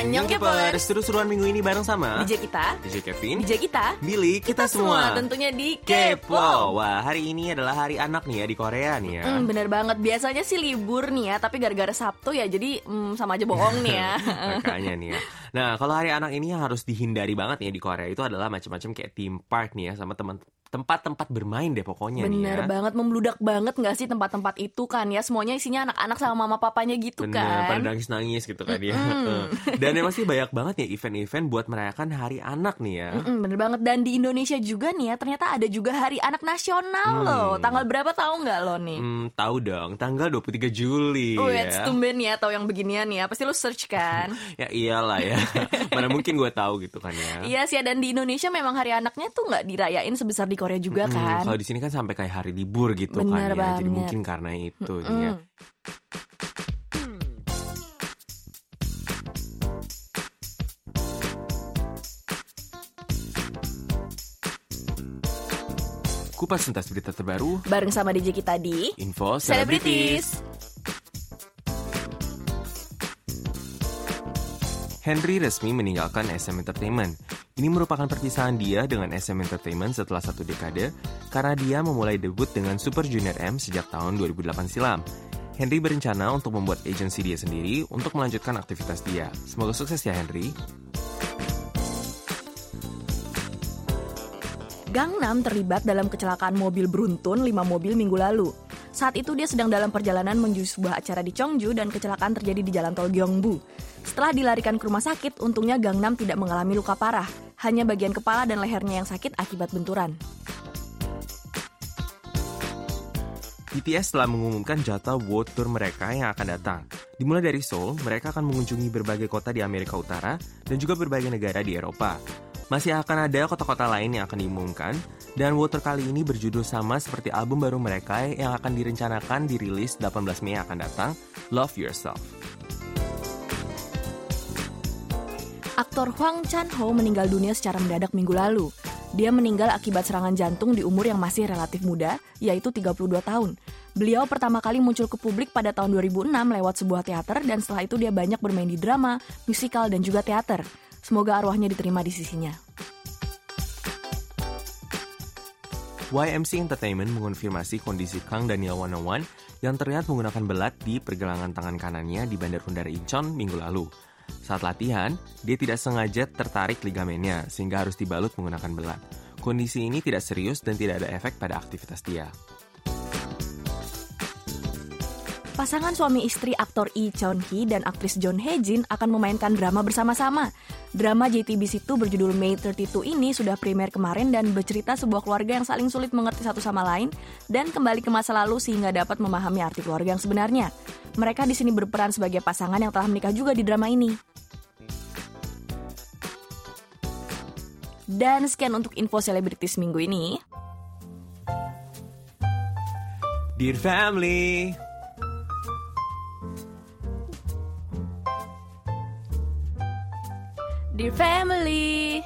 Annyeong Kepers. Seru-seruan minggu ini bareng sama DJ kita. DJ Kevin. DJ kita. Billy Kita, semua. Tentunya di Kepo Wah hari ini adalah hari anak nih ya di Korea nih ya. Hmm, bener banget. Biasanya sih libur nih ya, tapi gara-gara Sabtu ya, jadi hmm, sama aja bohong nih ya. Makanya nih ya. Nah kalau hari anak ini yang harus dihindari banget nih ya di Korea. Itu adalah macam-macam kayak theme park nih ya Sama teman tempat-tempat bermain deh pokoknya nih Bener ya banget, membludak banget nggak sih tempat-tempat itu kan ya? Semuanya isinya anak-anak sama mama papanya gitu Bener, kan. pada nangis-nangis gitu kan ya. Dan emang sih banyak banget ya event-event buat merayakan hari anak nih ya. Bener banget dan di Indonesia juga nih ya ternyata ada juga Hari Anak Nasional loh. Tanggal berapa tahu nggak lo nih? Hmm, tahu dong, tanggal 23 Juli Oh, ya. ya. tumben ya tahu yang beginian ya. Pasti lo search kan? Ya iyalah ya. Mana mungkin gue tahu gitu kan ya. Iya sih dan di Indonesia memang hari anaknya tuh nggak dirayain sebesar di Korea juga Hmm, kan. Kalau di sini kan sampai kayak hari libur gitu Bener kan ya. Jadi banget. mungkin karena itu nih ya. Mm. Kupas tuntas berita terbaru, Bareng sama DJ kita di info. Celebrities. Henry resmi meninggalkan SM Entertainment. Ini merupakan perpisahan dia dengan SM Entertainment setelah satu dekade karena dia memulai debut dengan Super Junior M sejak tahun 2008 silam. Henry berencana untuk membuat agensi dia sendiri untuk melanjutkan aktivitas dia. Semoga sukses ya Henry. Gangnam terlibat dalam kecelakaan mobil beruntun 5 mobil minggu lalu. Saat itu dia sedang dalam perjalanan menuju sebuah acara di Cheongju dan kecelakaan terjadi di jalan tol Gyeongbu. Setelah dilarikan ke rumah sakit, untungnya Gangnam tidak mengalami luka parah. Hanya bagian kepala dan lehernya yang sakit akibat benturan. BTS telah mengumumkan jadwal World Tour mereka yang akan datang. Dimulai dari Seoul, mereka akan mengunjungi berbagai kota di Amerika Utara dan juga berbagai negara di Eropa. Masih akan ada kota-kota lain yang akan diumumkan, dan Tour kali ini berjudul sama seperti album baru mereka yang akan direncanakan dirilis 18 Mei akan datang, Love Yourself. Aktor Hwang Chan-ho meninggal dunia secara mendadak minggu lalu. Dia meninggal akibat serangan jantung di umur yang masih relatif muda, yaitu 32 tahun. Beliau pertama kali muncul ke publik pada tahun 2006 lewat sebuah teater dan setelah itu dia banyak bermain di drama, musikal, dan juga teater. Semoga arwahnya diterima di sisinya. YMC Entertainment mengonfirmasi kondisi Kang Daniel 101 yang terlihat menggunakan belat di pergelangan tangan kanannya di Bandar Udara Incheon minggu lalu. Saat latihan, dia tidak sengaja tertarik ligamennya sehingga harus dibalut menggunakan belat. Kondisi ini tidak serius dan tidak ada efek pada aktivitas dia. Pasangan suami istri aktor Lee Chon Hee dan aktris John Hae Jin akan memainkan drama bersama-sama. Drama JTBC itu berjudul May 32 ini sudah primer kemarin dan bercerita sebuah keluarga yang saling sulit mengerti satu sama lain dan kembali ke masa lalu sehingga dapat memahami arti keluarga yang sebenarnya. Mereka di sini berperan sebagai pasangan yang telah menikah juga di drama ini. Dan sekian untuk info selebritis minggu ini. Dear family, Dear family.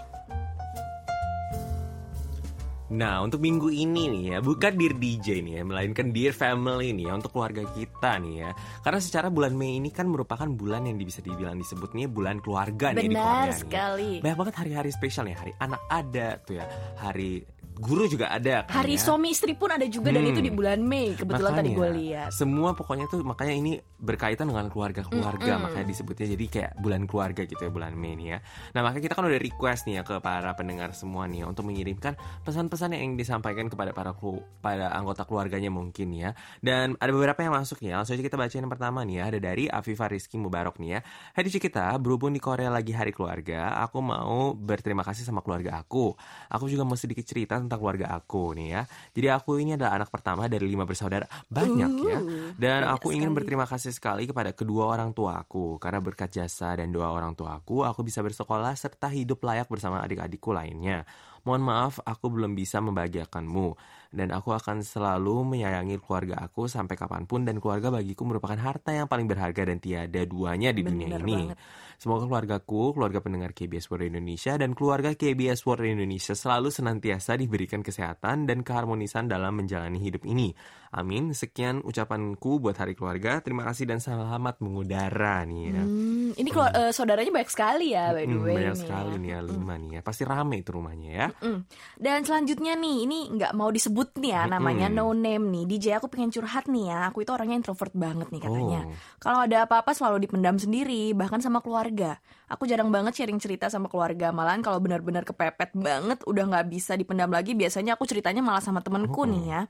Nah, untuk minggu ini nih ya, bukan Dear DJ nih ya, melainkan Dear Family nih ya, untuk keluarga kita nih ya. Karena secara bulan Mei ini kan merupakan bulan yang bisa dibilang disebutnya bulan keluarga nih di Korea Benar nih ya. sekali. Banyak banget hari-hari spesial nih, hari anak ada tuh ya, hari guru juga ada kan Hari ya. suami istri pun ada juga dan Hmm. itu di bulan Mei. Kebetulan tadi Makanya, gue lihat. Semua pokoknya tuh makanya ini berkaitan dengan keluarga-keluarga Mm-mm. makanya disebutnya jadi kayak bulan keluarga gitu ya bulan Mei nih ya. Nah makanya kita kan udah request nih ya ke para pendengar semua nih ya, untuk mengirimkan pesan-pesan yang disampaikan kepada para pada anggota keluarganya mungkin ya. Dan ada beberapa yang masuk nih ya. Langsung aja kita bacain yang pertama nih ya. Ada dari Afifa Rizky Mubarok nih ya. Hai kita, berhubung di Korea lagi hari keluarga, aku mau berterima kasih sama keluarga aku. Aku juga mau sedikit cerita tentang keluarga aku nih ya. Jadi aku ini adalah anak pertama dari lima bersaudara. Banyak ya. Uh, Dan aku ingin berterima kasih sekali kepada kedua orang tua aku karena berkat jasa dan doa orang tua aku, aku bisa bersekolah serta hidup layak bersama adik-adikku lainnya. Mohon maaf aku belum bisa membahagiakanmu dan aku akan selalu menyayangi keluarga aku sampai kapan pun dan keluarga bagiku merupakan harta yang paling berharga dan tiada duanya di dunia Bener ini. banget. Semoga keluargaku, keluarga pendengar KBS World Indonesia dan keluarga KBS World Indonesia selalu senantiasa diberikan kesehatan dan keharmonisan dalam menjalani hidup ini. Amin. Sekian ucapanku buat Hari Keluarga. Terima kasih dan selamat mengudara nih ya. Hmm, ini kalau eh, saudaranya banyak sekali ya by the Hmm, way banyak nih sekali ya. nih ya, lima nih ya. Pasti rame itu rumahnya ya. Mm. Dan selanjutnya nih, ini nggak mau disebut nih ya namanya Mm-mm. no name nih. DJ aku pengen curhat nih ya. Aku itu orangnya introvert banget nih katanya. Oh. Kalau ada apa-apa selalu dipendam sendiri, bahkan sama keluarga. Aku jarang banget sharing cerita sama keluarga. Malahan kalau benar-benar kepepet banget, udah nggak bisa dipendam lagi. Biasanya aku ceritanya malah sama temenku Oh. nih ya.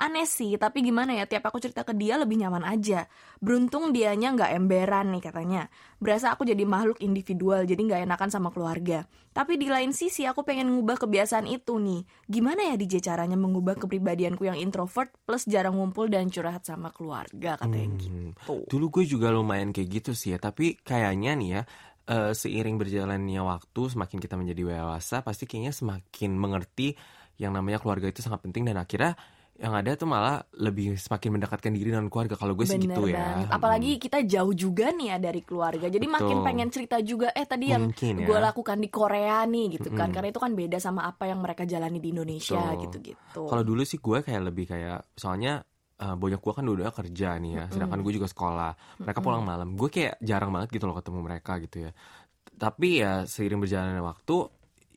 Aneh sih, tapi gimana ya? Tiap aku cerita ke dia lebih nyaman aja. Beruntung dianya nggak emberan nih katanya. Berasa aku jadi makhluk individual, jadi nggak enakan sama keluarga. Tapi di lain sisi aku pengen ngubah kebiasaan itu nih. Gimana ya DJ caranya mengubah kepribadianku yang introvert plus jarang ngumpul dan curhat sama keluarga katanya Hmm. gitu. Dulu gue juga lumayan kayak gitu sih ya, tapi kayaknya nih ya eh, seiring berjalannya waktu, semakin kita menjadi dewasa, pasti kayaknya semakin mengerti yang namanya keluarga itu sangat penting dan akhirnya yang ada tuh malah lebih semakin mendekatkan diri dengan keluarga. Kalau gue sih Bener gitu ya. banget. Apalagi kita jauh juga nih ya dari keluarga. Jadi makin Betul. pengen cerita juga eh tadi yang Mungkin ya. gue lakukan di Korea nih gitu kan. Mm-mm. Karena itu kan beda sama apa yang mereka jalani di Indonesia Betul. gitu-gitu. Kalau dulu sih gue kayak lebih kayak soalnya eh, banyak gue kan udah kerja nih ya, sedangkan gue juga sekolah. Mereka pulang malam, gue kayak jarang banget gitu loh ketemu mereka gitu ya. Tapi ya seiring berjalannya waktu,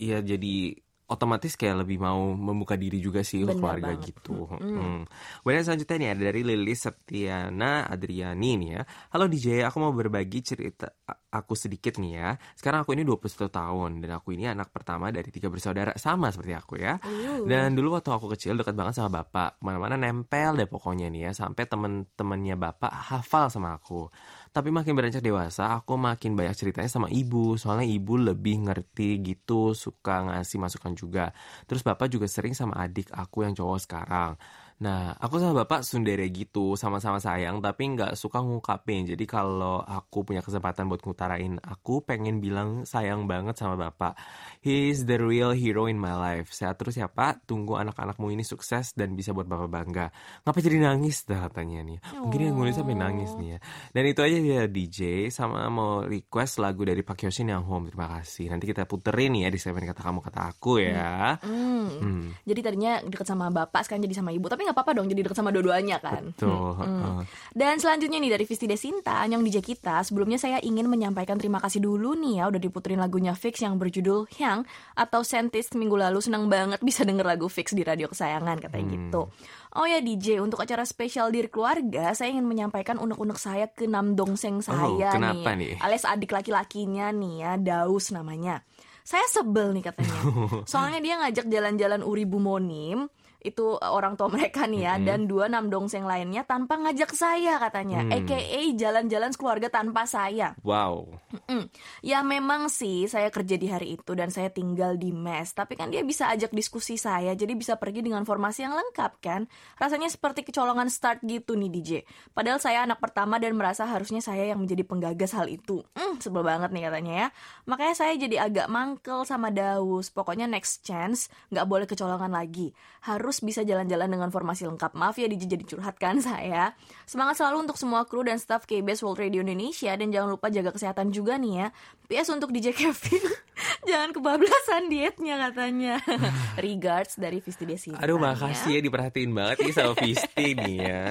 ya jadi otomatis kayak lebih mau membuka diri juga sih Bener keluarga banget. gitu. Hmm. Kemudian selanjutnya nih ada dari Lilis Septiana Adriani nih ya. Halo DJ, aku mau berbagi cerita aku sedikit nih ya. Sekarang aku ini 21 tahun dan aku ini anak pertama dari tiga bersaudara sama seperti aku ya. Uh. Dan dulu waktu aku kecil dekat banget sama bapak, ke mana-mana nempel deh pokoknya nih ya, sampai temen-temennya bapak hafal sama aku. Tapi makin beranjak dewasa, aku makin banyak ceritanya sama ibu, soalnya ibu lebih ngerti gitu, suka ngasih masukan juga. Terus bapak juga sering sama adik aku yang cowok sekarang. Nah, aku sama bapak sundere gitu, sama-sama sayang, tapi nggak suka ngungkapin. Jadi kalau aku punya kesempatan buat ngutarain, aku pengen bilang sayang banget sama bapak. He's the real hero in my life. Sehat terus ya pak, tunggu anak-anakmu ini sukses dan bisa buat bapak bangga. Ngapa jadi nangis dah katanya nih. Mungkin yang nulis sampai nangis nih ya. Dan itu aja ya DJ, sama mau request lagu dari Pak Hyoshin yang home. Terima kasih. Nanti kita puterin ya di segmen kata kamu kata aku ya. Hmm. Hmm. Jadi tadinya deket sama bapak, sekarang jadi sama ibu. Tapi nggak apa-apa dong, jadi deket sama dua-duanya kan. Tuh. Hmm. Dan selanjutnya nih dari Visti Desinta, yang DJ kita. Sebelumnya saya ingin menyampaikan terima kasih dulu nih ya udah diputerin lagunya Fix yang berjudul Hyang atau Scientist minggu lalu senang banget bisa denger lagu Fix di radio kesayangan katanya Hmm. gitu. Oh ya DJ, untuk acara spesial diri keluarga, saya ingin menyampaikan unek-unek saya ke Nam Dongseng saya Oh, kenapa nih? alias adik laki-lakinya nih ya, Daus namanya. Saya sebel nih katanya. Soalnya dia ngajak jalan-jalan Uri Bumonim, itu uh, orang tua mereka nih ya, dan dua Nam Dongseng lainnya tanpa ngajak saya katanya. Hmm. AKA jalan-jalan sekeluarga tanpa saya. Wow. Mm. Ya memang sih saya kerja di hari itu dan saya tinggal di mes Tapi kan dia bisa ajak diskusi saya Jadi bisa pergi dengan formasi yang lengkap kan Rasanya seperti kecolongan start gitu nih DJ Padahal saya anak pertama dan merasa harusnya saya yang menjadi penggagas hal itu Hmm, sebel banget nih katanya ya Makanya saya jadi agak mangkel sama Daus Pokoknya next chance nggak boleh kecolongan lagi Harus bisa jalan-jalan dengan formasi lengkap. Maaf ya DJ jadi curhat kan saya. Semangat selalu untuk semua kru dan staff KBS World Radio Indonesia. Dan jangan lupa jaga kesehatan juga nih ya. PS untuk DJ Kevin. Jangan kebablasan dietnya katanya. Regards dari Visti Desinta Aduh makasih ya. diperhatiin banget nih sama Visti nih ya.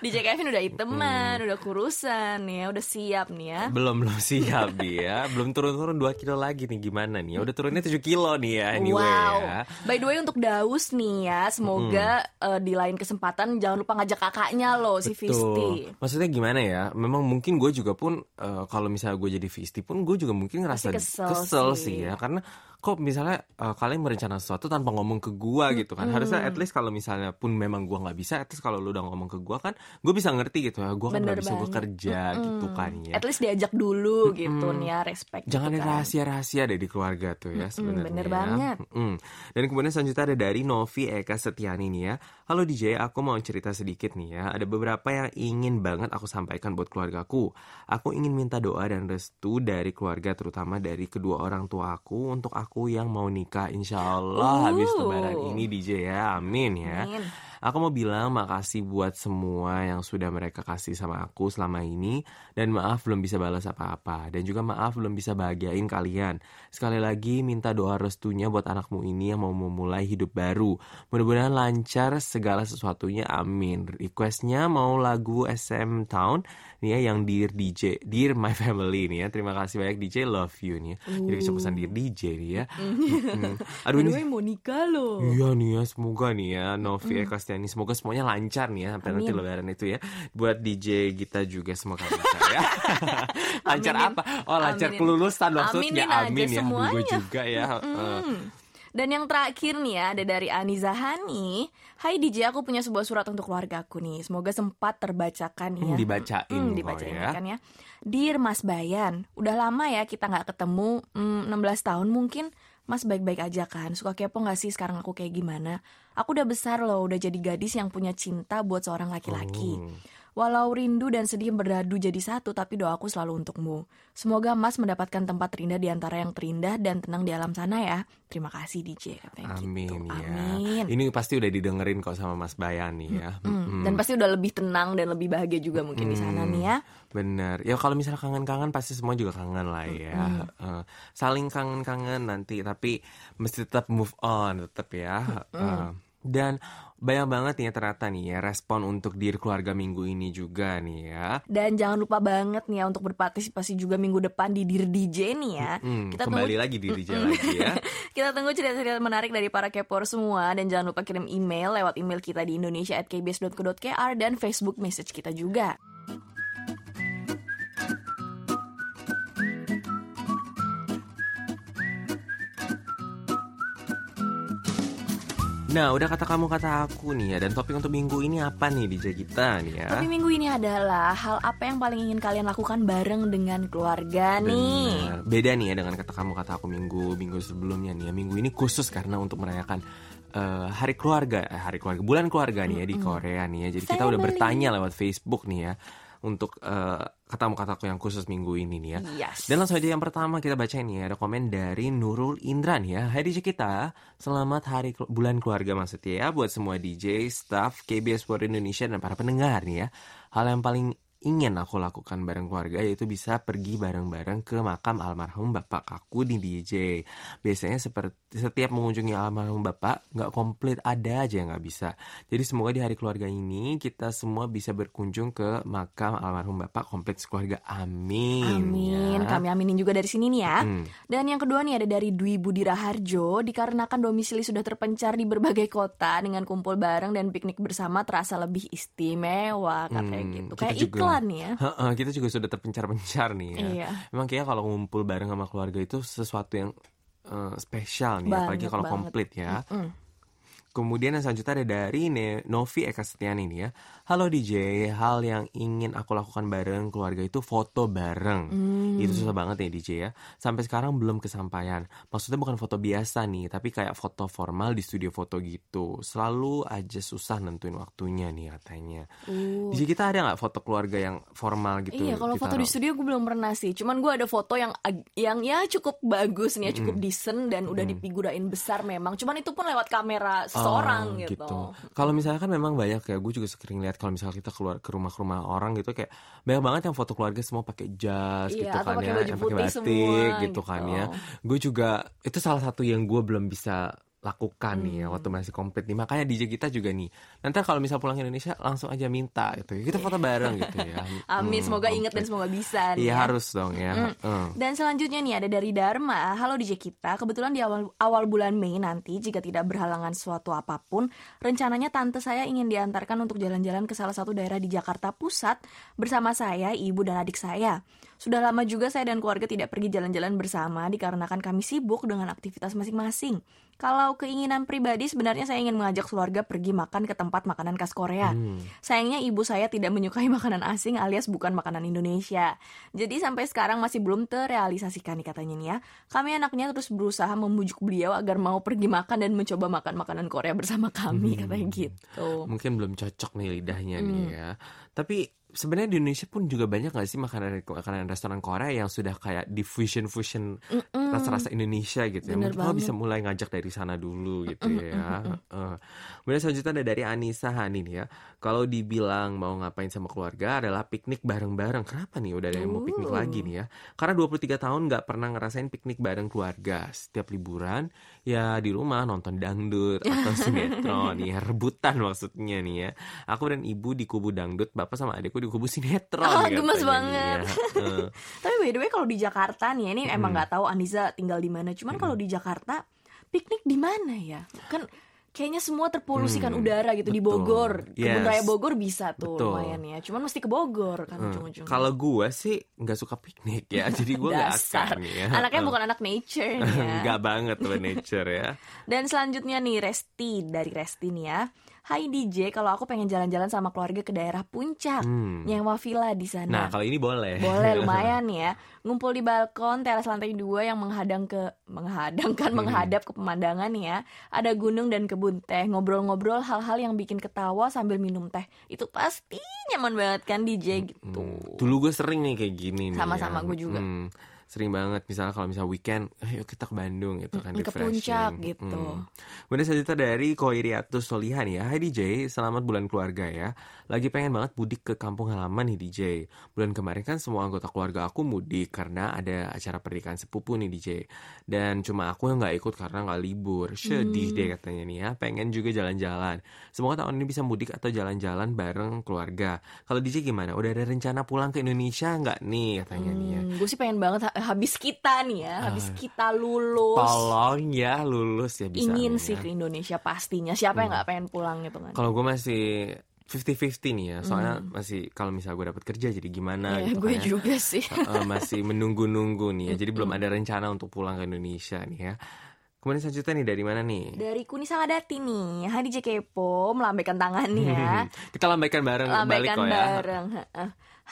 DJ Kevin udah iteman, udah kurusan nih ya Udah siap nih ya. Belum belum siap dia, belum turun-turun 2 kilo lagi nih gimana nih? Udah turunnya 7 kilo nih ya anyway wow. ya. By the way untuk Daus nih ya, semoga eh, di lain kesempatan jangan lupa ngajak kakaknya loh si Visti. Maksudnya gimana ya? Memang mungkin gue juga pun eh, kalau misalnya gue jadi Visti pun gue juga mungkin ngerasa Pasti kesel sih. sih. ya karena kok misalnya eh, kalian merencana sesuatu tanpa ngomong ke gue gitu kan. Harusnya at least kalau misalnya pun memang gue nggak bisa, at least kalau lu udah ngomong ke gue kan gue bisa ngerti gitu ya. Gue kan nggak bisa banget. kerja gitu kan ya. At least diajak dulu gitu nih ya, respect. Jangan gitu ada kan. rahasia-rahasia deh di keluarga tuh ya sebenarnya. bener ya. banget. Mm. Dan kemudian selanjutnya ada dari Novi Eka Setiani nih ya. Halo DJ, aku mau cerita sedikit nih ya. Ada beberapa yang ingin banget aku sampaikan buat keluargaku. Aku ingin minta doa dan restu dari keluarga terutama dari kedua orang tua aku untuk aku aku yang mau nikah insya Allah habis Uh. lebaran ini DJ ya amin ya Amin. Aku mau bilang makasih buat semua yang sudah mereka kasih sama aku selama ini dan maaf belum bisa balas apa-apa dan juga maaf belum bisa bahagiain kalian. Sekali lagi minta doa restunya buat anakmu ini yang mau memulai hidup baru. Mudah-mudahan lancar segala sesuatunya. Amin. Requestnya mau lagu SM Town nih ya yang Dear DJ, Dear My Family nih ya. Terima kasih banyak DJ, love you nih ya. Jadi kecepatan Dear DJ nih ya. Mm. Aduh ini Anyway, mau nikah loh. Iya nih ya, semoga nih ya Novi Eka Stiani semoga semuanya lancar nih ya sampai nanti Amin. lebaran itu ya. Buat DJ kita juga semoga lancar ya. lancar Aminin. apa? Oh, lancar Aminin. kelulusan maksudnya. Aminin Amin ya. Gue semuanya. juga ya. Eh, Dan yang terakhir nih ya, ada dari Ani Zahani. Hai DJ, aku punya sebuah surat untuk keluarga aku nih. Semoga sempat terbacakan ya. Hmm, dibacain Hmm, dibacain ya. kan ya. Dear Mas Bayan, udah lama ya kita nggak ketemu, hmm, 16 tahun mungkin. Mas baik-baik aja kan? Suka kepo gak sih sekarang aku kayak gimana? Aku udah besar loh, udah jadi gadis yang punya cinta buat seorang laki-laki. Hmm. Walau rindu dan sedih beradu jadi satu, tapi doaku selalu untukmu. Semoga Mas mendapatkan tempat terindah di antara yang terindah dan tenang di alam sana ya. Terima kasih DJ katanya Amin gitu. ya. Amin. Ini pasti udah didengerin kok sama Mas Bayan nih ya. Hmm, Mm-mm. Dan pasti udah lebih tenang dan lebih bahagia juga mungkin di sana nih ya. Bener. Ya kalau misalnya kangen-kangen pasti semua juga kangen lah ya. Eh, saling kangen-kangen nanti tapi mesti tetap move on tetap ya. Eh, dan banyak banget nih ya ternyata nih ya respon untuk diri keluarga minggu ini juga nih ya. Dan jangan lupa banget nih ya untuk berpartisipasi juga minggu depan di Dir DJ nih ya. Hmm, Kita kembali tunggu lagi diri lagi ya. Kita tunggu cerita-cerita menarik dari para kepor semua dan jangan lupa kirim email lewat email kita di indonesia@kbs.co.kr dan Facebook message kita juga. Nah, udah kata kamu kata aku nih ya dan topik untuk minggu ini apa nih DJ kita nih ya? Tapi minggu ini adalah hal apa yang paling ingin kalian lakukan bareng dengan keluarga nih. Beda nih ya dengan kata kamu kata aku minggu minggu sebelumnya nih ya. Minggu ini khusus karena untuk merayakan eh, hari keluarga, eh, hari keluarga, bulan keluarga nih ya di Korea nih ya. Jadi kita udah Family. bertanya lewat Facebook nih ya untuk eh, katamu kataku yang khusus minggu ini nih ya. Yes. Dan langsung aja yang pertama kita bacain nih ya, ada komen dari Nurul Indra nih ya. Hai DJ kita, selamat hari bulan keluarga maksudnya ya buat semua DJ, staff KBS World Indonesia dan para pendengar nih ya. Hal yang paling ingin aku lakukan bareng keluarga yaitu bisa pergi bareng-bareng ke makam almarhum bapak aku di DJ. Biasanya seperti setiap mengunjungi almarhum bapak nggak komplit ada aja yang nggak bisa. Jadi semoga di hari keluarga ini kita semua bisa berkunjung ke makam almarhum bapak komplit sekeluarga. Amin. Amin, ya. kami aminin juga dari sini nih ya. Hmm. Dan yang kedua nih ada dari Dwi Budi Raharjo, dikarenakan domisili sudah terpencar di berbagai kota dengan kumpul bareng dan piknik bersama terasa lebih istimewa katanya Hmm, gitu. Kayak iklan nih ya. Kita juga sudah terpencar-pencar nih ya. Iya. Memang kayaknya kalau ngumpul bareng sama keluarga itu sesuatu yang eh, spesial nih, apalagi Banget kalau banget. komplit ya. Mm. Kemudian yang selanjutnya ada dari Novi Eka Setiani nih ya. Halo DJ, hal yang ingin aku lakukan bareng keluarga itu foto bareng. Hmm. Itu susah banget ya DJ ya. Sampai sekarang belum kesampaian. Maksudnya bukan foto biasa nih, tapi kayak foto formal di studio foto gitu. Selalu aja susah nentuin waktunya nih katanya. Uh. DJ kita ada nggak foto keluarga yang formal gitu? Iya, kalau foto di studio gue belum pernah sih. Cuman gue ada foto yang yang ya cukup bagus nih, ya, cukup decent dan udah dipigurain besar memang. Cuman itu pun lewat kamera seseorang Oh, gitu. Kalau misalnya kan memang banyak ya, gue juga sering lihat kalau misalnya kita keluar ke rumah-rumah orang gitu kayak banyak banget yang foto keluarga semua pakai jas Iya, gitu kan ya, baju yang pakai batik semua, gitu gitu. kan ya. Gue juga itu salah satu yang gue belum bisa lakukan nih ya Hmm. waktu masih komplit nih. Makanya DJ kita juga nih. Nanti kalau misal pulang ke Indonesia langsung aja minta gitu. Kita foto bareng gitu ya. Amin, Hmm, semoga inget dan semoga bisa nih Iya ya. harus dong ya. Mm. Heeh. Dan selanjutnya nih ada dari Dharma. Halo DJ kita, kebetulan di awal awal bulan Mei nanti jika tidak berhalangan suatu apa pun, rencananya tante saya ingin diantarkan untuk jalan-jalan ke salah satu daerah di Jakarta Pusat bersama saya, ibu dan adik saya. Sudah lama juga saya dan keluarga tidak pergi jalan-jalan bersama dikarenakan kami sibuk dengan aktivitas masing-masing. Kalau keinginan pribadi sebenarnya saya ingin mengajak keluarga pergi makan ke tempat makanan khas Korea. Hmm. Sayangnya ibu saya tidak menyukai makanan asing alias bukan makanan Indonesia. Jadi sampai sekarang masih belum terrealisasikan nih katanya nih ya. Kami anaknya terus berusaha membujuk beliau agar mau pergi makan dan mencoba makan makanan Korea bersama kami katanya gitu. Mungkin belum cocok nih lidahnya nih Hmm. ya. Tapi sebenarnya di Indonesia pun juga banyak gak sih makanan makanan restoran Korea yang sudah kayak di fusion fusion rasa-rasa Indonesia gitu ya. Bener Mungkin lo banget. bisa mulai ngajak dari sana dulu gitu ya. Heeh. Kemudian selanjutnya ada dari Anissa Hani nih ya. Kalau dibilang mau ngapain sama keluarga adalah piknik bareng-bareng. Kenapa nih udah ada yang mau piknik Uh. lagi nih ya? Karena 23 tahun nggak pernah ngerasain piknik bareng keluarga. Setiap liburan ya di rumah nonton dangdut atau sinetron ya rebutan maksudnya nih ya. Aku dan ibu di kubu dangdut, bapak sama adikku di kubu sinetron. Katanya gemes banget. ya. Tapi by the way kalau di Jakarta nih ini emang nggak tahu Anissa tinggal di mana. Cuman kalau di Jakarta piknik di mana ya? Kan kayaknya semua terpolusikan Hmm, udara gitu di betul. Bogor. Kebun Yes. Raya Bogor bisa tuh Betul. lumayan ya. Cuman mesti ke Bogor kan Hmm. ujung-ujungnya. Kalau gue sih nggak suka piknik ya, jadi gue nggak akan ya. Anaknya bukan anak nature ya. Nggak banget tuh nature ya. Dan selanjutnya nih Resti dari Resti nih ya. Hai DJ, kalau aku pengen jalan-jalan sama keluarga ke daerah Puncak, Hmm. nyewa villa di sana. Nah kalau ini boleh. Boleh lumayan ya. Ngumpul di balkon teras lantai dua yang menghadang ke menghadang kan menghadap ke pemandangan ya. Ada gunung dan kebun teh. Ngobrol-ngobrol hal-hal yang bikin ketawa sambil minum teh. Itu pasti nyaman banget kan DJ gitu. Hmm. Dulu gue sering nih kayak gini nih. Sama-sama ya. gue juga. Hmm, sering banget misalnya kalau misalnya weekend, ayo kita ke Bandung gitu kan ke refreshing. puncak gitu. Hmm. Kemudian selanjutnya dari Koiriatus Solihan ya. Hai DJ, selamat bulan keluarga ya. Lagi pengen banget mudik ke kampung halaman nih DJ. Bulan kemarin kan semua anggota keluarga aku mudik karena ada acara pernikahan sepupu nih DJ. Dan cuma aku yang nggak ikut karena nggak libur. Sedih Hmm. deh katanya nih ya. Pengen juga jalan-jalan. Semoga tahun ini bisa mudik atau jalan-jalan bareng keluarga. Kalau DJ gimana? Udah ada rencana pulang ke Indonesia nggak nih katanya nih ya? Hmm, gue sih pengen banget habis kita nih ya, habis Ah. kita lulus. Tolong ya lulus ya bisa. ingin nih sih ya. ke Indonesia pastinya. Siapa yang nggak pengen pulang gitu kan? Kalau gue masih 50-50 nih ya, soalnya masih kalau misalnya gue dapat kerja jadi gimana Hmm. Ya, gitu gue kan ya. juga sih. Heeh, masih menunggu-nunggu nih ya, jadi belum ada rencana untuk pulang ke Indonesia nih ya. Kemudian selanjutnya nih dari mana nih? Dari Kuni Sangadati nih, Hai DJ Kepo, melambaikan tangan nih ya. Kita lambaikan bareng balik Lambaikan kok ya. bareng.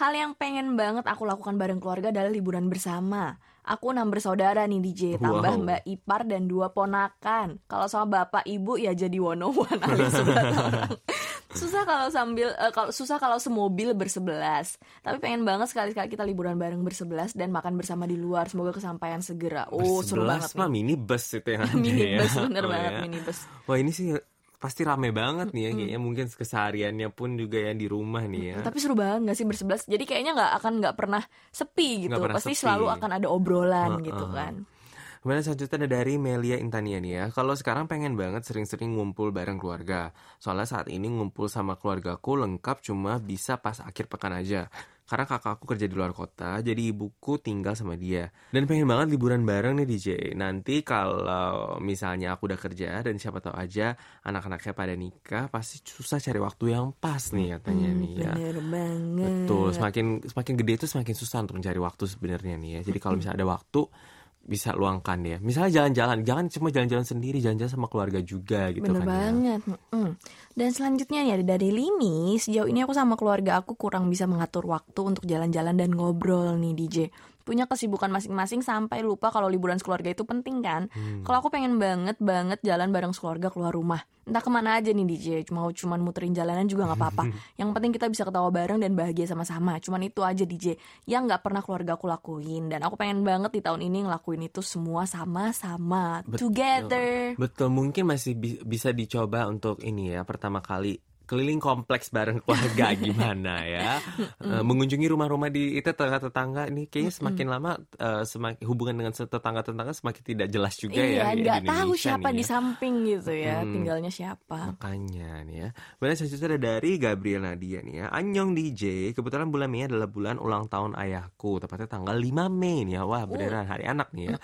Hal yang pengen banget aku lakukan bareng keluarga adalah liburan bersama. Aku enam bersaudara nih DJ, tambah Wow. Mbak Ipar dan dua ponakan. Kalau sama bapak ibu ya jadi one on one alias orang. Susah kalau sambil eh, kalau susah kalau semobil bersebelas. Tapi pengen banget sekali-sekali kita liburan bareng bersebelas dan makan bersama di luar. Semoga kesampaian segera. Oh, seru banget mah nih. minibus itu yang ada ya. Minibus bener Oh, banget ya. minibus. Wah ini sih pasti rame banget nih ya, kayaknya mungkin kesehariannya pun juga yang di rumah nih ya. Tapi seru banget gak sih bersebelas? Jadi kayaknya nggak akan nggak pernah sepi gitu. Pernah Pasti sepi. selalu akan ada obrolan Heeh. gitu kan. Kemudian selanjutnya ada dari Melia Intania nih ya. Kalau sekarang pengen banget sering-sering ngumpul bareng keluarga. Soalnya saat ini ngumpul sama keluargaku lengkap cuma bisa pas akhir pekan aja. Karena kakakku kerja di luar kota, jadi ibuku tinggal sama dia. Dan pengen banget liburan bareng nih DJ. Nanti kalau misalnya aku udah kerja dan siapa tahu aja anak-anaknya pada nikah, pasti susah cari waktu yang pas nih katanya Hmm, nih ya. Bener banget. Betul, semakin semakin gede itu semakin susah untuk mencari waktu sebenarnya nih ya. Jadi kalau misalnya ada waktu bisa luangkan ya. Misalnya jalan-jalan, jangan cuma jalan-jalan sendiri, jalan-jalan sama keluarga juga gitu Bener kan ya. banget. mm. Dan selanjutnya ada dari Lini. Sejauh ini aku sama keluarga aku kurang bisa mengatur waktu untuk jalan-jalan dan ngobrol nih DJ. Punya kesibukan masing-masing sampai lupa kalau liburan sekeluarga itu penting kan. Hmm. Kalau aku pengen banget banget jalan bareng sekeluarga keluar rumah. Entah ke mana aja nih DJ. Mau cuman muterin jalanan juga nggak apa-apa. Yang penting kita bisa ketawa bareng dan bahagia sama-sama. Cuman itu aja DJ yang nggak pernah keluarga aku lakuin. Dan aku pengen banget di tahun ini ngelakuin itu semua sama-sama. Betul. Together. Betul, mungkin masih bi- bisa dicoba untuk ini ya, pertama kali keliling kompleks bareng keluarga gimana ya Eh, mengunjungi rumah-rumah di itu tetangga-tetangga ini kayaknya semakin lama eh, semakin hubungan dengan tetangga-tetangga semakin tidak jelas juga ya Iya, di nggak tahu siapa nih di ya. samping gitu ya, Mm-mm. tinggalnya siapa. Makanya nih ya. Kemudian selanjutnya ada dari Gabriel Nadia nih ya. Anyong DJ. Kebetulan bulan Mei adalah bulan ulang tahun ayahku. Tepatnya tanggal 5 Mei nih ya. Wah beneran hari anak nih ya.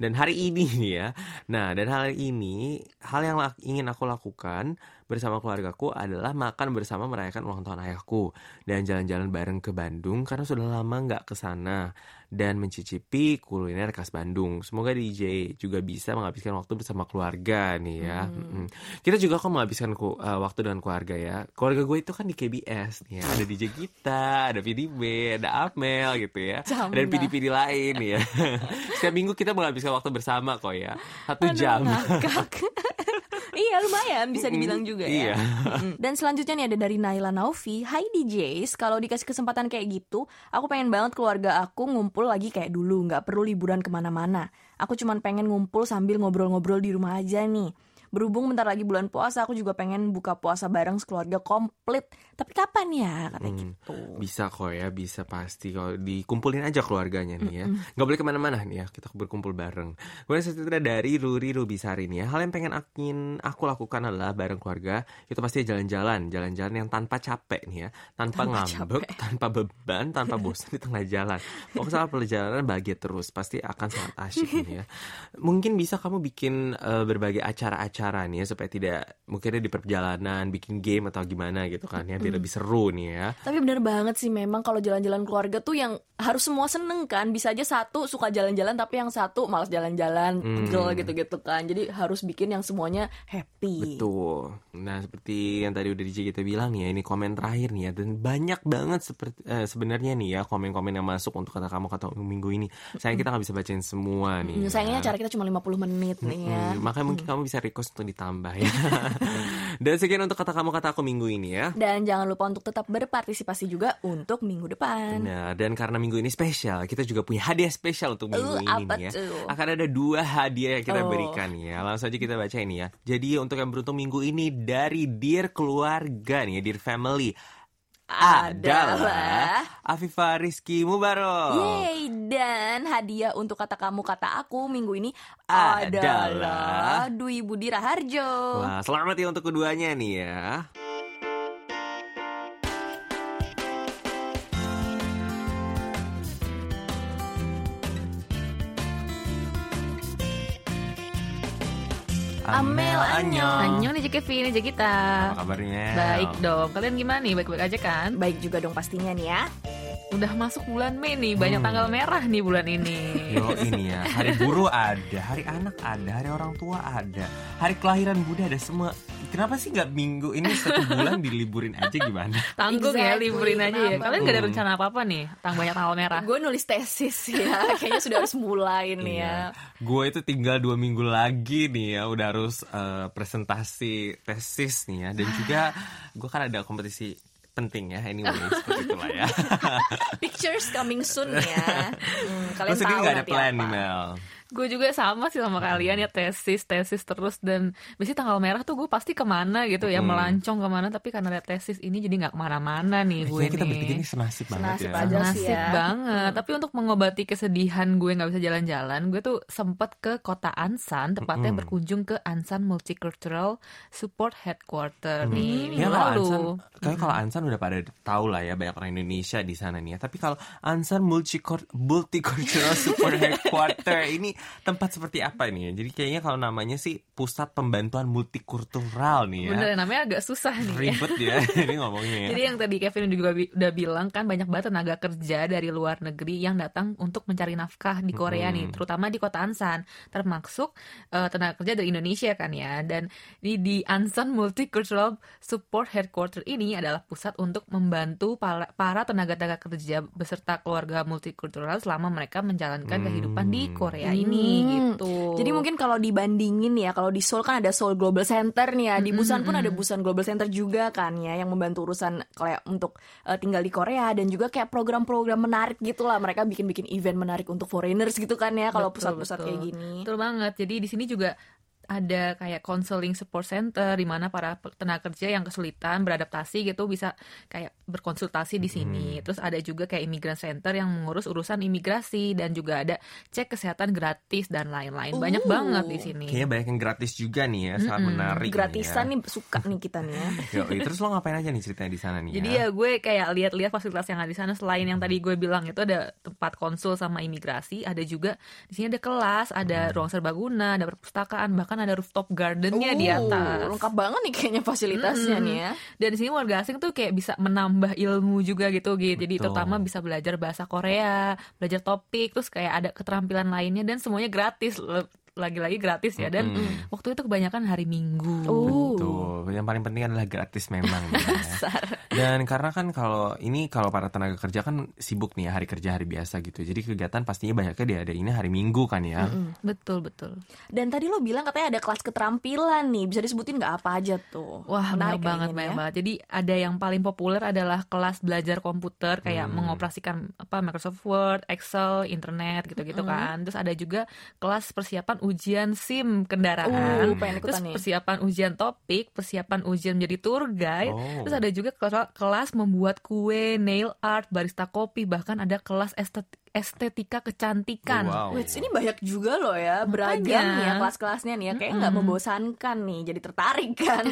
Dan hari ini nih ya. Nah dan hari ini hal yang ingin aku lakukan bersama keluargaku adalah makan bersama merayakan ulang tahun ayahku dan jalan-jalan bareng ke Bandung karena sudah lama nggak ke sana dan mencicipi kuliner khas Bandung. Semoga DJ juga bisa menghabiskan waktu bersama keluarga nih ya. Mm-mm. Kita juga kok menghabiskan ku- uh, waktu dengan keluarga ya. Keluarga gue itu kan di KBS nih ya. Ada DJ Gita, ada PDB, ada Amel gitu ya. Jamna. Dan PD-PD lain ya. Setiap minggu kita menghabiskan waktu bersama kok ya. Satu Aduh, jam. iya Iya lumayan bisa dibilang juga Iya. ya. Mm. Dan selanjutnya nih ada dari Naila Naufi, Hai DJs, kalau dikasih kesempatan kayak gitu, aku pengen banget keluarga aku ngumpul lagi kayak dulu, nggak perlu liburan ke mana-mana. Aku cuman pengen ngumpul sambil ngobrol-ngobrol di rumah aja nih. Berhubung bentar lagi bulan puasa, aku juga pengen buka puasa bareng sekeluarga komplit. Tapi kapan ya? Katanya Hmm, gitu. Bisa kok ya, bisa pasti kalau dikumpulin aja keluarganya nih ya. Nggak boleh ke mana-mana nih ya, kita berkumpul bareng. Kemudian selanjutnya dari Ruri Rubisari nih ya. Hal yang pengen akin aku lakukan adalah bareng keluarga itu pasti jalan-jalan, jalan-jalan yang tanpa capek nih ya, tanpa, Tanpa ngambek, capek. tanpa beban, tanpa bosan di tengah jalan. Pokoknya saat perjalanan bahagia terus, pasti akan sangat asyik nih ya. Mungkin bisa kamu bikin eh, berbagai acara-acara nih ya supaya tidak mungkin di perjalanan bikin game atau gimana gitu kan ya biar lebih seru nih ya. Tapi bener banget sih memang kalau jalan-jalan keluarga tuh yang harus semua seneng kan. Bisa aja satu suka jalan-jalan tapi yang satu malas jalan-jalan, pegel gitu-gitu kan. Jadi harus bikin yang semuanya happy. Betul. Nah, seperti yang tadi udah DJ kita bilang ya, ini komen terakhir nih ya dan banyak banget seperti eh, sebenarnya nih ya komen-komen yang masuk untuk kata kamu kata minggu ini. Sayang kita nggak bisa bacain semua nih. Hmm, ya. Sayangnya acara kita cuma 50 menit nih ya. Makanya mungkin kamu bisa request untuk ditambah ya. dan sekian untuk kata kamu kata aku minggu ini ya. Dan jangan lupa untuk tetap berpartisipasi juga untuk minggu depan. Nah, dan karena minggu ini spesial, kita juga punya hadiah spesial untuk minggu Uh, ini apa nih ya. tuh? Akan ada dua hadiah yang kita Oh. berikan ya. Langsung aja kita baca ini ya. Jadi untuk yang beruntung minggu ini dari Dear Keluarga nih ya, Dear Family adalah Afifah Rizky Mubarok. Yeay, dan hadiah untuk kata kamu kata aku minggu ini Adalah- adalah Dwi Budi Raharjo. Wah, selamat ya untuk keduanya nih ya. Amel, annyeong. Annyeong nih Kevin, nih kita. Apa kabarnya? Baik dong, kalian gimana nih? Baik-baik aja kan? Baik juga dong pastinya nih ya. Udah masuk bulan Mei nih, banyak Hmm. tanggal merah nih bulan ini. Yo ini ya, hari buruh ada, hari anak ada, hari orang tua ada, hari kelahiran Bunda ada semua. Kenapa sih nggak minggu ini satu bulan diliburin aja gimana? Tanggung ya, Exactly, liburin aja ya. Kalian gak ada Hmm. rencana apa-apa nih? Tang banyak tanggal merah. Gue nulis tesis ya, kayaknya sudah harus mulai nih ya. Gue itu tinggal dua minggu lagi nih ya, udah harus eh, presentasi tesis nih ya, dan juga gue kan ada kompetisi penting ya, anyway seperti itulah ya. Pictures coming soon ya. Hmm, kalian sendiri tahu nggak ada plan nih Mel? Gue juga sama sih sama kalian ya tesis, tesis terus dan biasanya tanggal merah tuh gue pasti ke mana gitu ya, Hmm. melancong ke mana tapi karena ada tesis ini jadi nggak ke mana-mana nih gue Kayaknya kita nih. bertiga ini senasib banget Senasib ya. aja. sih Nasib ya. banget. Tapi untuk mengobati kesedihan gue nggak bisa jalan-jalan, gue tuh sempet ke kota Ansan, tepatnya Mm-mm. berkunjung ke Ansan Multicultural Support Headquarter nih minggu Ya kalau lalu. Ansan, kayak kalau Ansan udah pada tahu lah ya banyak orang Indonesia di sana nih ya. Tapi kalau Ansan Multicor- Multicultural Support Headquarter ini tempat seperti apa nih ya? Jadi kayaknya kalau namanya sih Pusat Pembantuan Multikultural nih ya. Bener namanya agak susah nih. ya. Ribet ya ini ngomongnya ya. Jadi yang tadi Kevin juga bi- udah bilang kan banyak banget tenaga kerja dari luar negeri yang datang untuk mencari nafkah di Korea nih, Mm-mm. terutama di kota Ansan, termasuk eh, tenaga kerja dari Indonesia kan ya. Dan di, di Ansan Multicultural Support Headquarter ini adalah pusat untuk membantu para, para tenaga-tenaga kerja beserta keluarga multikultural selama mereka menjalankan Hmm. kehidupan di Korea ini Hmm. gitu. Jadi mungkin kalau dibandingin ya, kalau di Seoul kan ada Seoul Global Center nih ya, di Mm-mm, Busan pun ada mm-mm. Busan Global Center juga kan ya, yang membantu urusan kayak untuk eh, tinggal di Korea dan juga kayak program-program menarik gitu lah. Mereka bikin-bikin event menarik untuk foreigners gitu kan ya, kalau pusat-pusat kayak gini. Betul banget. Jadi di sini juga ada kayak counseling support center di mana para tenaga kerja yang kesulitan beradaptasi gitu bisa kayak berkonsultasi di sini. Terus ada juga kayak imigran center yang mengurus urusan imigrasi dan juga ada cek kesehatan gratis dan lain-lain. Banyak Uh. banget di sini. Kayaknya banyak yang gratis juga nih ya, sangat menarik. Gratisan nih. nih suka nih kita nih ya. ya. Yoi, terus lo ngapain aja nih ceritanya di sana nih Jadi ya? ya gue kayak lihat-lihat fasilitas yang ada di sana selain yang tadi gue bilang itu ada tempat konsul sama imigrasi, ada juga di sini ada kelas, ada Hmm. ruang serbaguna, ada perpustakaan, bahkan ada rooftop gardennya di Uh, atas. Lengkap banget nih kayaknya fasilitasnya Mm-mm. nih ya. Dan di sini warga asing tuh kayak bisa menambah ilmu juga gitu gitu. Jadi Betul. terutama bisa belajar bahasa Korea, belajar topik, terus kayak ada keterampilan lainnya dan semuanya gratis. Lagi-lagi gratis ya dan waktu itu kebanyakan hari Minggu. Oh. Tuh, yang yang paling penting adalah gratis memang ya. Dan karena kan kalau ini kalau para tenaga kerja kan sibuk nih ya, hari kerja hari biasa gitu. Jadi kegiatan pastinya banyaknya dia ada ini hari Minggu kan ya. Betul betul. Dan tadi lo bilang katanya ada kelas keterampilan nih, bisa disebutin nggak apa aja tuh? Wah Menarik banyak banget banyak ya. banget. Jadi ada yang paling populer adalah kelas belajar komputer kayak Hmm. mengoperasikan apa Microsoft Word, Excel, internet gitu-gitu kan. Terus ada juga kelas persiapan ujian SIM kendaraan. Uh, Terus nih. persiapan ujian topik, persiapan ujian menjadi tour guide. Oh. Terus ada juga kelas, kelas membuat kue, nail art, barista kopi, bahkan ada kelas estet- estetika kecantikan. Wow. Wait, ini banyak juga loh ya, beragam Makanya. ya kelas-kelasnya nih ya, kayak nggak membosankan nih, jadi tertarik kan.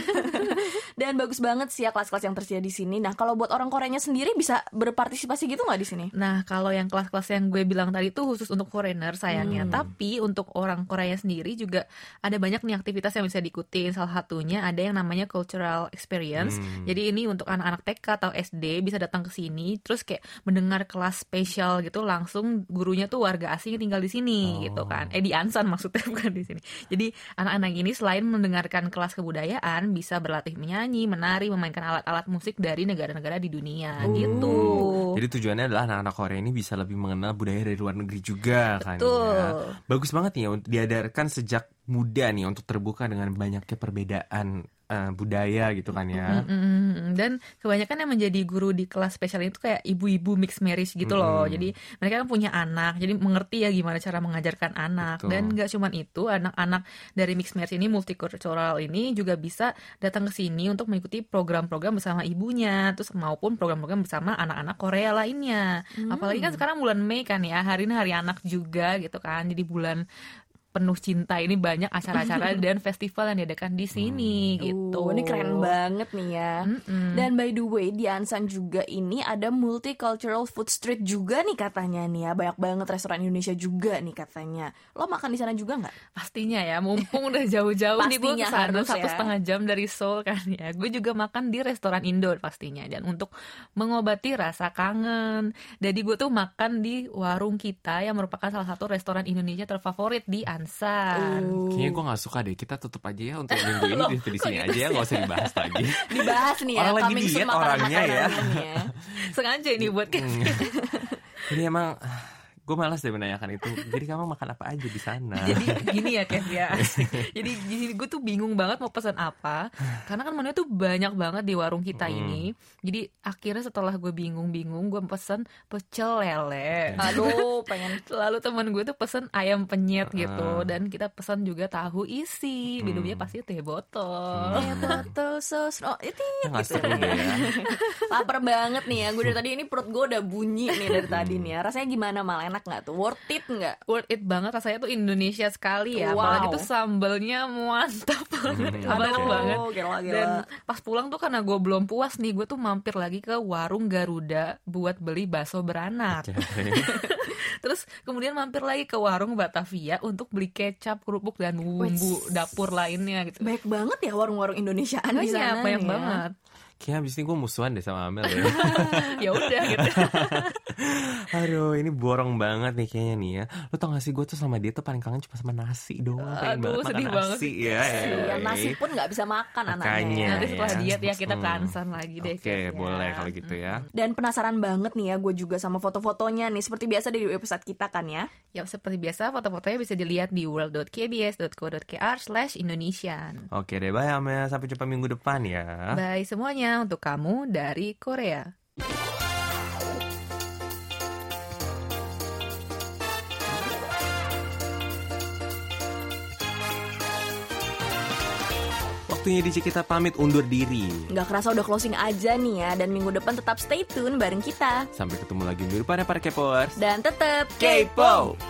Dan bagus banget sih ya kelas-kelas yang tersedia di sini. Nah, kalau buat orang Koreanya sendiri bisa berpartisipasi gitu nggak di sini? Nah, kalau yang kelas-kelas yang gue bilang tadi itu khusus untuk foreigner sayangnya. Hmm. Tapi untuk orang Korea sendiri juga ada banyak nih aktivitas yang bisa diikutin. Salah satunya ada yang namanya cultural experience. Hmm. Jadi ini untuk anak-anak TK atau SD bisa datang ke sini terus kayak mendengar kelas spesial gitu langsung gurunya tuh warga asing yang tinggal di sini Oh. gitu kan. Eh di Ansan maksudnya bukan di sini. Jadi anak-anak ini selain mendengarkan kelas kebudayaan bisa berlatih menyanyi, menari, memainkan alat-alat musik dari negara-negara di dunia Oh. gitu. Jadi tujuannya adalah anak-anak Korea ini bisa lebih mengenal budaya dari luar negeri juga kan Betul. ya. Bagus banget nih ya untuk diadarkan sejak muda nih untuk terbuka dengan banyaknya perbedaan eh, budaya gitu kan ya. Mm-mm. Dan kebanyakan yang menjadi guru di kelas spesial itu kayak ibu-ibu mixed marriage gitu loh. Mm-mm. Jadi mereka kan punya anak, jadi mengerti ya gimana cara mengajarkan anak. Betul. Dan nggak cuman itu, anak-anak dari mixed marriage ini multicultural ini juga bisa datang ke sini untuk mengikuti program-program bersama ibunya, terus maupun program-program bersama anak-anak Korea lainnya. Apalagi kan sekarang bulan Mei kan ya, hari ini hari anak juga gitu kan. Jadi bulan penuh cinta ini banyak acara-acara dan festival yang diadakan di sini gitu. Uh, ini keren banget nih ya. Mm-mm. Dan by the way di Ansan juga ini ada multicultural food street juga nih katanya nih ya. Banyak banget restoran Indonesia juga nih katanya. Lo makan di sana juga nggak? Pastinya ya, mumpung udah jauh-jauh nih gue ke sana satu ya. setengah jam dari Seoul kan ya. Gue juga makan di restoran Indo pastinya. Dan untuk mengobati rasa kangen, jadi gue tuh makan di warung kita yang merupakan salah satu restoran Indonesia terfavorit di Ansan. Uh, Kayaknya gue gak suka deh. Kita tutup aja ya untuk minggu ini di, di sini aja ya, gak usah dibahas lagi. dibahas nih ya. Orang lagi diet orangnya ya. ya. Sengaja ini buat Hmm. Jadi emang gue malas deh menanyakan itu. Jadi kamu makan apa aja di sana? jadi gini ya Kev ya jadi di sini gue tuh bingung banget mau pesan apa karena kan menu tuh banyak banget di warung kita Hmm. ini jadi akhirnya setelah gue bingung-bingung gue pesen pecel lele Aduh, pengen lalu teman gue tuh pesen ayam penyet gitu dan kita pesan juga tahu isi minumnya pasti teh botol Eh, botol sos. Oh, itu deh ya. lapar banget nih ya. Gue dari tadi ini perut gue udah bunyi nih dari tadi nih ya. Rasanya gimana mal enak nggak tuh? Worth it nggak? worth it banget rasanya tuh Indonesia sekali ya Wow. apalagi tuh sambalnya mantap banget Hmm, banget oke. banget Gila, gila. Dan pas pulang tuh karena gue belum puas nih, gue tuh mampir lagi ke warung Garuda buat beli bakso beranak. Terus kemudian mampir lagi ke warung Batavia untuk beli kecap, kerupuk dan bumbu Wih. dapur lainnya gitu. Banyak banget ya warung-warung Indonesiaan di Banyak, sana banyak ya. banget. Kayaknya abis ini gue musuhan deh sama Amel ya. ya udah gitu. Aduh, ini borong banget nih kayaknya nih ya. Lo tau gak sih gue tuh sama dia tuh paling kangen cuma sama nasi doang. Pengen Aduh, banget sedih makan banget. nasi ya. Iya, nasi pun nggak bisa makan anaknya. Makanya. Nanti setelah ya. diet ya kita ke Hmm. Lagi deh. Oke, ya. boleh kalau gitu ya. Dan penasaran banget nih ya gue juga sama foto-fotonya nih Seperti biasa di website kita kan ya Ya seperti biasa foto-fotonya bisa dilihat di world.kbs.co.kr slash Indonesian. Oke deh, bye Amel. Sampai jumpa minggu depan ya. Bye semuanya untuk kamu dari Korea. Waktunya DJ kita pamit undur diri. Nggak kerasa udah closing aja nih ya Dan minggu depan tetap stay tune bareng kita Sampai ketemu lagi minggu depan ya para K-popers. Dan tetap K-pop!